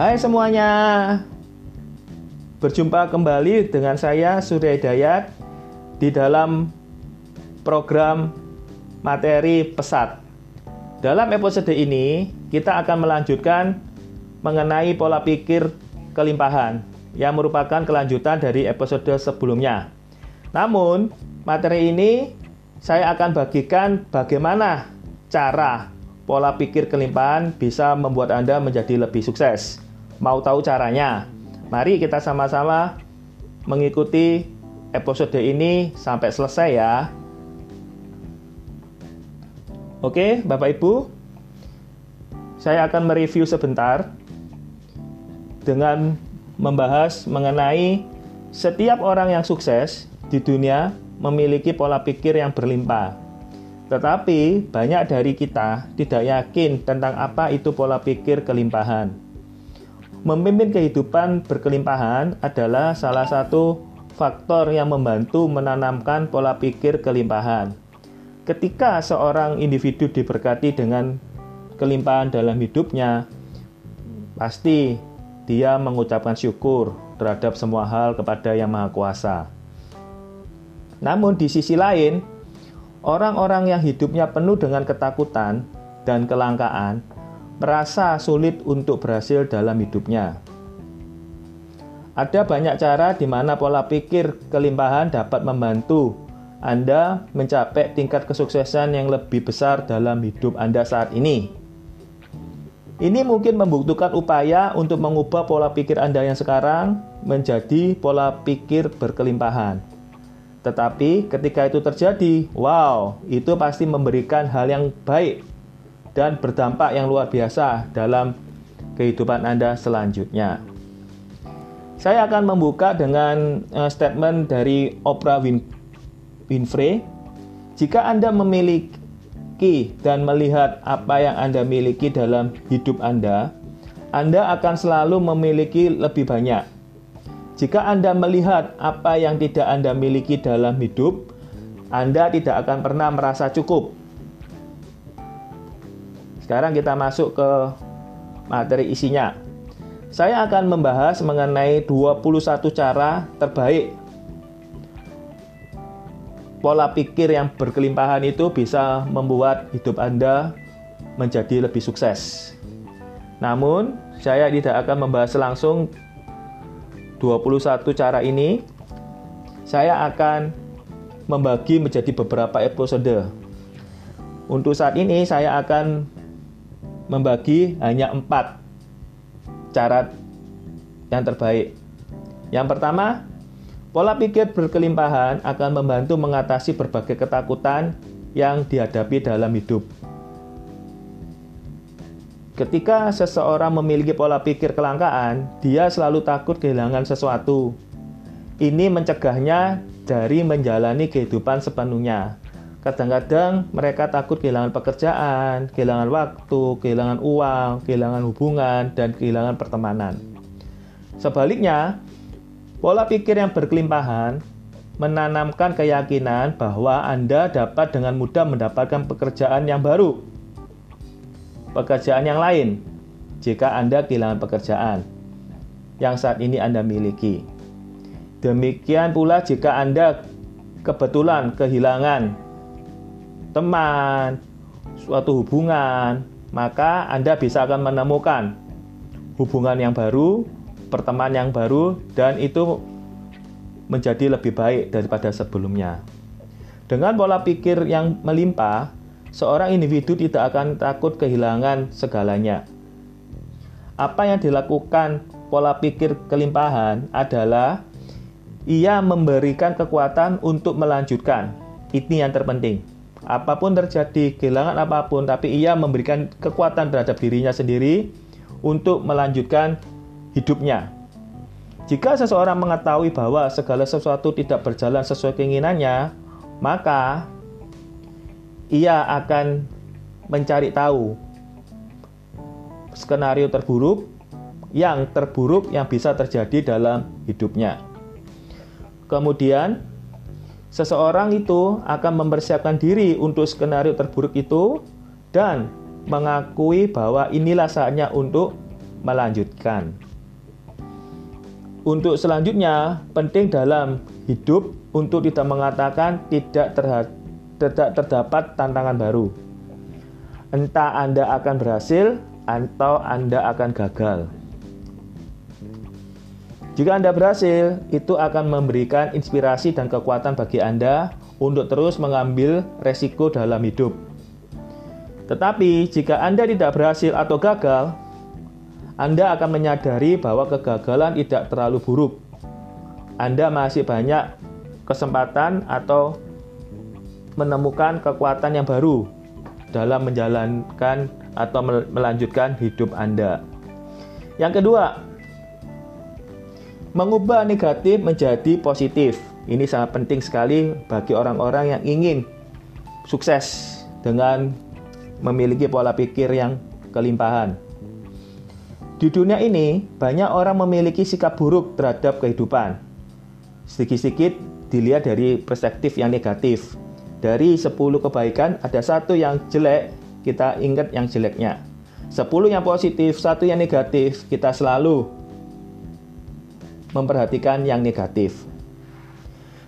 Hai semuanya, berjumpa kembali dengan saya Surya Hidayat di dalam program materi pesat. Dalam episode ini, kita akan melanjutkan mengenai pola pikir kelimpahan yang merupakan kelanjutan dari episode sebelumnya. Namun, materi ini saya akan bagikan bagaimana cara pola pikir kelimpahan bisa membuat Anda menjadi lebih sukses. Mau tahu caranya? Mari kita sama-sama mengikuti episode ini sampai selesai ya. Oke, Bapak Ibu, saya akan mereview sebentar dengan membahas mengenai setiap orang yang sukses di dunia memiliki pola pikir yang berlimpah. Tetapi banyak dari kita tidak yakin tentang apa itu pola pikir kelimpahan. Memimpin kehidupan berkelimpahan adalah salah satu faktor yang membantu menanamkan pola pikir kelimpahan. Ketika seorang individu diberkati dengan kelimpahan dalam hidupnya, pasti dia mengucapkan syukur terhadap semua hal kepada Yang Maha Kuasa. Namun, di sisi lain, orang-orang yang hidupnya penuh dengan ketakutan dan kelangkaan merasa sulit untuk berhasil dalam hidupnya. Ada banyak cara di mana pola pikir kelimpahan dapat membantu Anda mencapai tingkat kesuksesan yang lebih besar dalam hidup Anda saat ini. Ini mungkin membutuhkan upaya untuk mengubah pola pikir Anda yang sekarang menjadi pola pikir berkelimpahan. Tetapi ketika itu terjadi, wow, itu pasti memberikan hal yang baik dan berdampak yang luar biasa dalam kehidupan Anda selanjutnya. Saya akan membuka dengan uh, statement dari Oprah Win Winfrey. Jika Anda memiliki dan melihat apa yang Anda miliki dalam hidup Anda, Anda akan selalu memiliki lebih banyak. Jika Anda melihat apa yang tidak Anda miliki dalam hidup, Anda tidak akan pernah merasa cukup sekarang kita masuk ke materi isinya. Saya akan membahas mengenai 21 cara terbaik pola pikir yang berkelimpahan itu bisa membuat hidup Anda menjadi lebih sukses. Namun, saya tidak akan membahas langsung 21 cara ini. Saya akan membagi menjadi beberapa episode. Untuk saat ini saya akan membagi hanya empat cara yang terbaik. Yang pertama, pola pikir berkelimpahan akan membantu mengatasi berbagai ketakutan yang dihadapi dalam hidup. Ketika seseorang memiliki pola pikir kelangkaan, dia selalu takut kehilangan sesuatu. Ini mencegahnya dari menjalani kehidupan sepenuhnya. Kadang-kadang mereka takut kehilangan pekerjaan, kehilangan waktu, kehilangan uang, kehilangan hubungan, dan kehilangan pertemanan. Sebaliknya, pola pikir yang berkelimpahan menanamkan keyakinan bahwa Anda dapat dengan mudah mendapatkan pekerjaan yang baru, pekerjaan yang lain, jika Anda kehilangan pekerjaan yang saat ini Anda miliki. Demikian pula jika Anda kebetulan kehilangan teman, suatu hubungan, maka Anda bisa akan menemukan hubungan yang baru, pertemanan yang baru, dan itu menjadi lebih baik daripada sebelumnya. Dengan pola pikir yang melimpah, seorang individu tidak akan takut kehilangan segalanya. Apa yang dilakukan pola pikir kelimpahan adalah ia memberikan kekuatan untuk melanjutkan. Ini yang terpenting apa pun terjadi, kehilangan apa pun, tapi ia memberikan kekuatan terhadap dirinya sendiri untuk melanjutkan hidupnya. Jika seseorang mengetahui bahwa segala sesuatu tidak berjalan sesuai keinginannya, maka ia akan mencari tahu skenario terburuk yang terburuk yang bisa terjadi dalam hidupnya. Kemudian, Seseorang itu akan mempersiapkan diri untuk skenario terburuk itu dan mengakui bahwa inilah saatnya untuk melanjutkan. Untuk selanjutnya, penting dalam hidup untuk tidak mengatakan tidak, tidak terdapat tantangan baru. Entah Anda akan berhasil atau Anda akan gagal. Jika Anda berhasil, itu akan memberikan inspirasi dan kekuatan bagi Anda untuk terus mengambil resiko dalam hidup. Tetapi, jika Anda tidak berhasil atau gagal, Anda akan menyadari bahwa kegagalan tidak terlalu buruk. Anda masih banyak kesempatan atau menemukan kekuatan yang baru dalam menjalankan atau melanjutkan hidup Anda. Yang kedua, mengubah negatif menjadi positif. Ini sangat penting sekali bagi orang-orang yang ingin sukses dengan memiliki pola pikir yang kelimpahan. Di dunia ini, banyak orang memiliki sikap buruk terhadap kehidupan. Sedikit-sedikit dilihat dari perspektif yang negatif. Dari 10 kebaikan, ada satu yang jelek, kita ingat yang jeleknya. 10 yang positif, satu yang negatif, kita selalu memperhatikan yang negatif.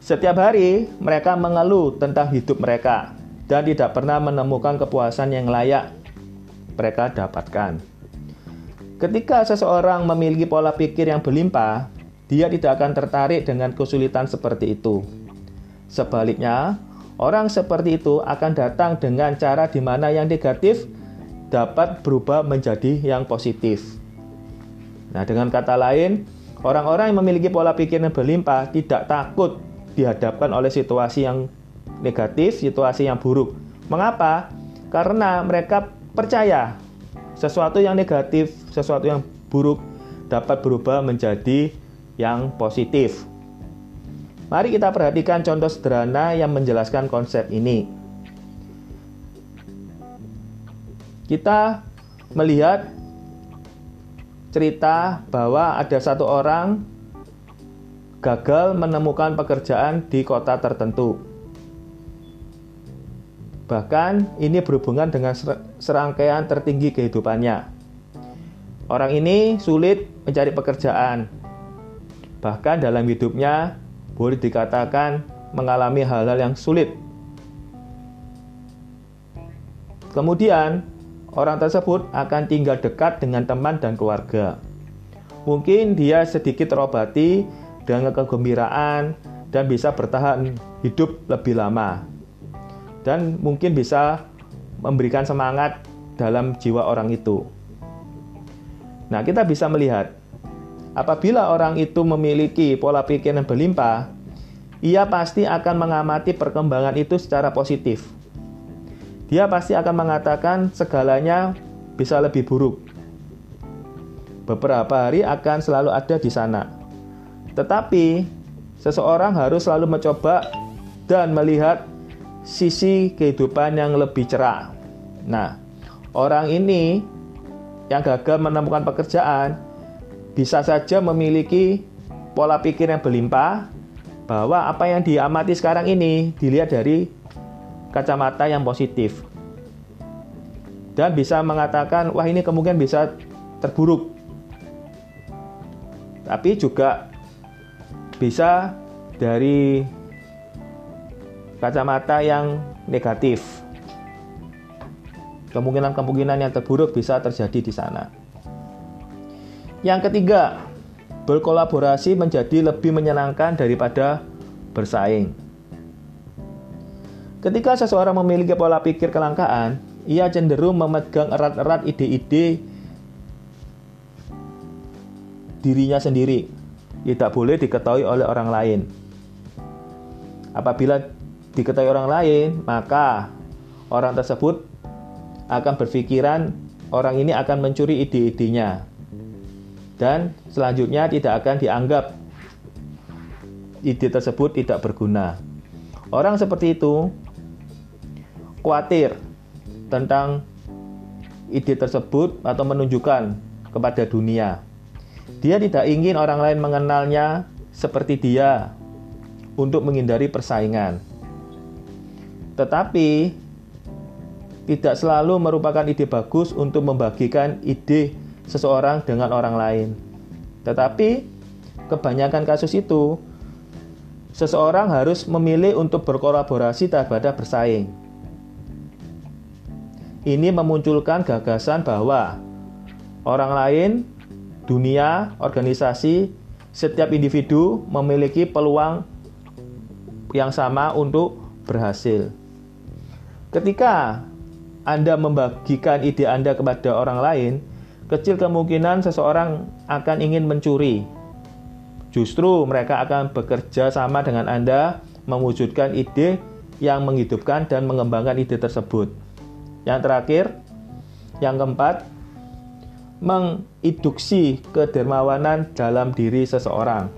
Setiap hari mereka mengeluh tentang hidup mereka, dan tidak pernah menemukan kepuasan yang layak mereka dapatkan. Ketika seseorang memiliki pola pikir yang berlimpah, dia tidak akan tertarik dengan kesulitan seperti itu. Sebaliknya, orang seperti itu akan datang dengan cara di mana yang negatif dapat berubah menjadi yang positif. Nah, dengan kata lain, orang-orang yang memiliki pola pikir yang berlimpah tidak takut dihadapkan oleh situasi yang negatif, situasi yang buruk. Mengapa? Karena mereka percaya sesuatu yang negatif, sesuatu yang buruk dapat berubah menjadi yang positif. Mari kita perhatikan contoh sederhana yang menjelaskan konsep ini. Kita melihat cerita bahwa ada satu orang gagal menemukan pekerjaan di kota tertentu. Bahkan ini berhubungan dengan serangkaian tertinggi kehidupannya. Orang ini sulit mencari pekerjaan. Bahkan dalam hidupnya boleh dikatakan mengalami hal-hal yang sulit. Kemudian, orang tersebut akan tinggal dekat dengan teman dan keluarga. Mungkin dia sedikit terobati dengan kegembiraan dan bisa bertahan hidup lebih lama dan mungkin bisa memberikan semangat dalam jiwa orang itu. Nah, kita bisa melihat apabila orang itu memiliki pola pikir yang berlimpah, ia pasti akan mengamati perkembangan itu secara positif. Dia pasti akan mengatakan segalanya bisa lebih buruk. Beberapa hari akan selalu ada di sana. Tetapi seseorang harus selalu mencoba dan melihat sisi kehidupan yang lebih cerah. Nah, orang ini yang gagal menemukan pekerjaan bisa saja memiliki pola pikir yang berlimpah bahwa apa yang diamati sekarang ini dilihat dari kacamata yang positif dan bisa mengatakan wah ini kemungkinan bisa terburuk tapi juga bisa dari kacamata yang negatif. Kemungkinan-kemungkinan yang terburuk bisa terjadi di sana. Yang ketiga, berkolaborasi menjadi lebih menyenangkan daripada bersaing. Ketika seseorang memiliki pola pikir kelangkaan, ia cenderung memegang erat-erat ide-ide dirinya sendiri, tidak boleh diketahui oleh orang lain. Apabila diketahui orang lain, maka orang tersebut akan berpikiran orang ini akan mencuri ide-idenya. Dan selanjutnya tidak akan dianggap ide tersebut tidak berguna. Orang seperti itu khawatir tentang ide tersebut atau menunjukkan kepada dunia. Dia tidak ingin orang lain mengenalnya seperti dia untuk menghindari persaingan. Tetapi tidak selalu merupakan ide bagus untuk membagikan ide seseorang dengan orang lain. Tetapi kebanyakan kasus itu seseorang harus memilih untuk berkolaborasi daripada bersaing. Ini memunculkan gagasan bahwa orang lain, dunia, organisasi, setiap individu memiliki peluang yang sama untuk berhasil. Ketika Anda membagikan ide Anda kepada orang lain, kecil kemungkinan seseorang akan ingin mencuri. Justru mereka akan bekerja sama dengan Anda mewujudkan ide yang menghidupkan dan mengembangkan ide tersebut. Yang terakhir, yang keempat, menginduksi kedermawanan dalam diri seseorang.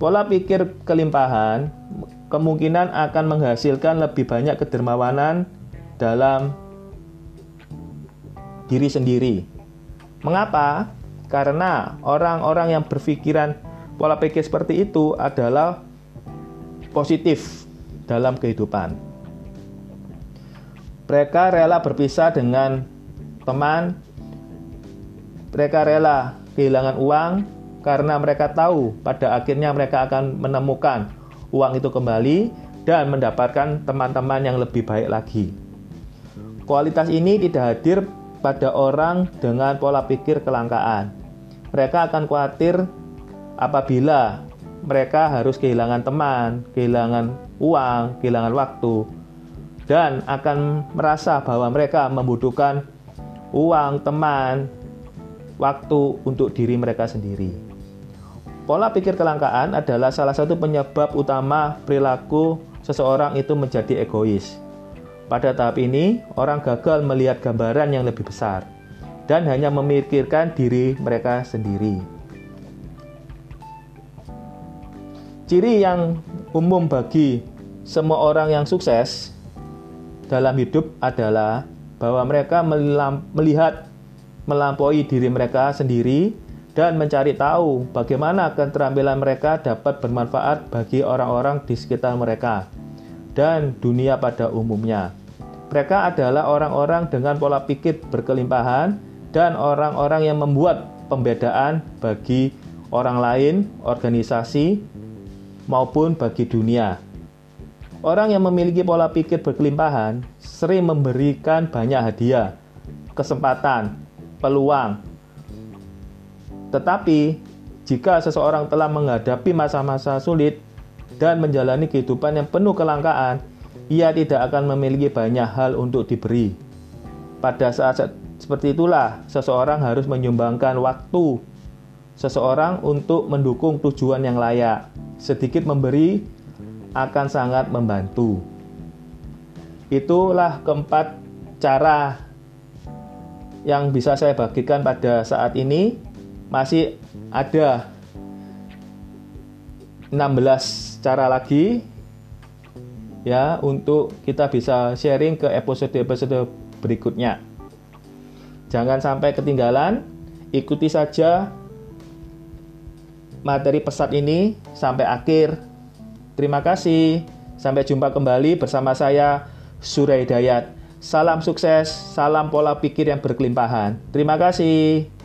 Pola pikir kelimpahan kemungkinan akan menghasilkan lebih banyak kedermawanan dalam diri sendiri. Mengapa? Karena orang-orang yang berpikiran pola pikir seperti itu adalah positif dalam kehidupan. Mereka rela berpisah dengan teman. Mereka rela kehilangan uang karena mereka tahu pada akhirnya mereka akan menemukan uang itu kembali dan mendapatkan teman-teman yang lebih baik lagi. Kualitas ini tidak hadir pada orang dengan pola pikir kelangkaan. Mereka akan khawatir apabila mereka harus kehilangan teman, kehilangan uang, kehilangan waktu, dan akan merasa bahwa mereka membutuhkan uang, teman, waktu untuk diri mereka sendiri. Pola pikir kelangkaan adalah salah satu penyebab utama perilaku seseorang itu menjadi egois. Pada tahap ini, orang gagal melihat gambaran yang lebih besar dan hanya memikirkan diri mereka sendiri. Ciri yang umum bagi semua orang yang sukses dalam hidup adalah bahwa mereka melihat melampaui diri mereka sendiri dan mencari tahu bagaimana keterampilan mereka dapat bermanfaat bagi orang-orang di sekitar mereka dan dunia pada umumnya. Mereka adalah orang-orang dengan pola pikir berkelimpahan dan orang-orang yang membuat pembedaan bagi orang lain, organisasi, maupun bagi dunia. Orang yang memiliki pola pikir berkelimpahan sering memberikan banyak hadiah, kesempatan, peluang. Tetapi, jika seseorang telah menghadapi masa-masa sulit dan menjalani kehidupan yang penuh kelangkaan, ia tidak akan memiliki banyak hal untuk diberi. Pada saat seperti itulah, seseorang harus menyumbangkan waktu seseorang untuk mendukung tujuan yang layak. Sedikit memberi akan sangat membantu. Itulah keempat cara yang bisa saya bagikan pada saat ini. Masih ada 16 cara lagi ya untuk kita bisa sharing ke episode-episode berikutnya. Jangan sampai ketinggalan, ikuti saja materi pesat ini sampai akhir Terima kasih. Sampai jumpa kembali bersama saya Surai Dayat. Salam sukses, salam pola pikir yang berkelimpahan. Terima kasih.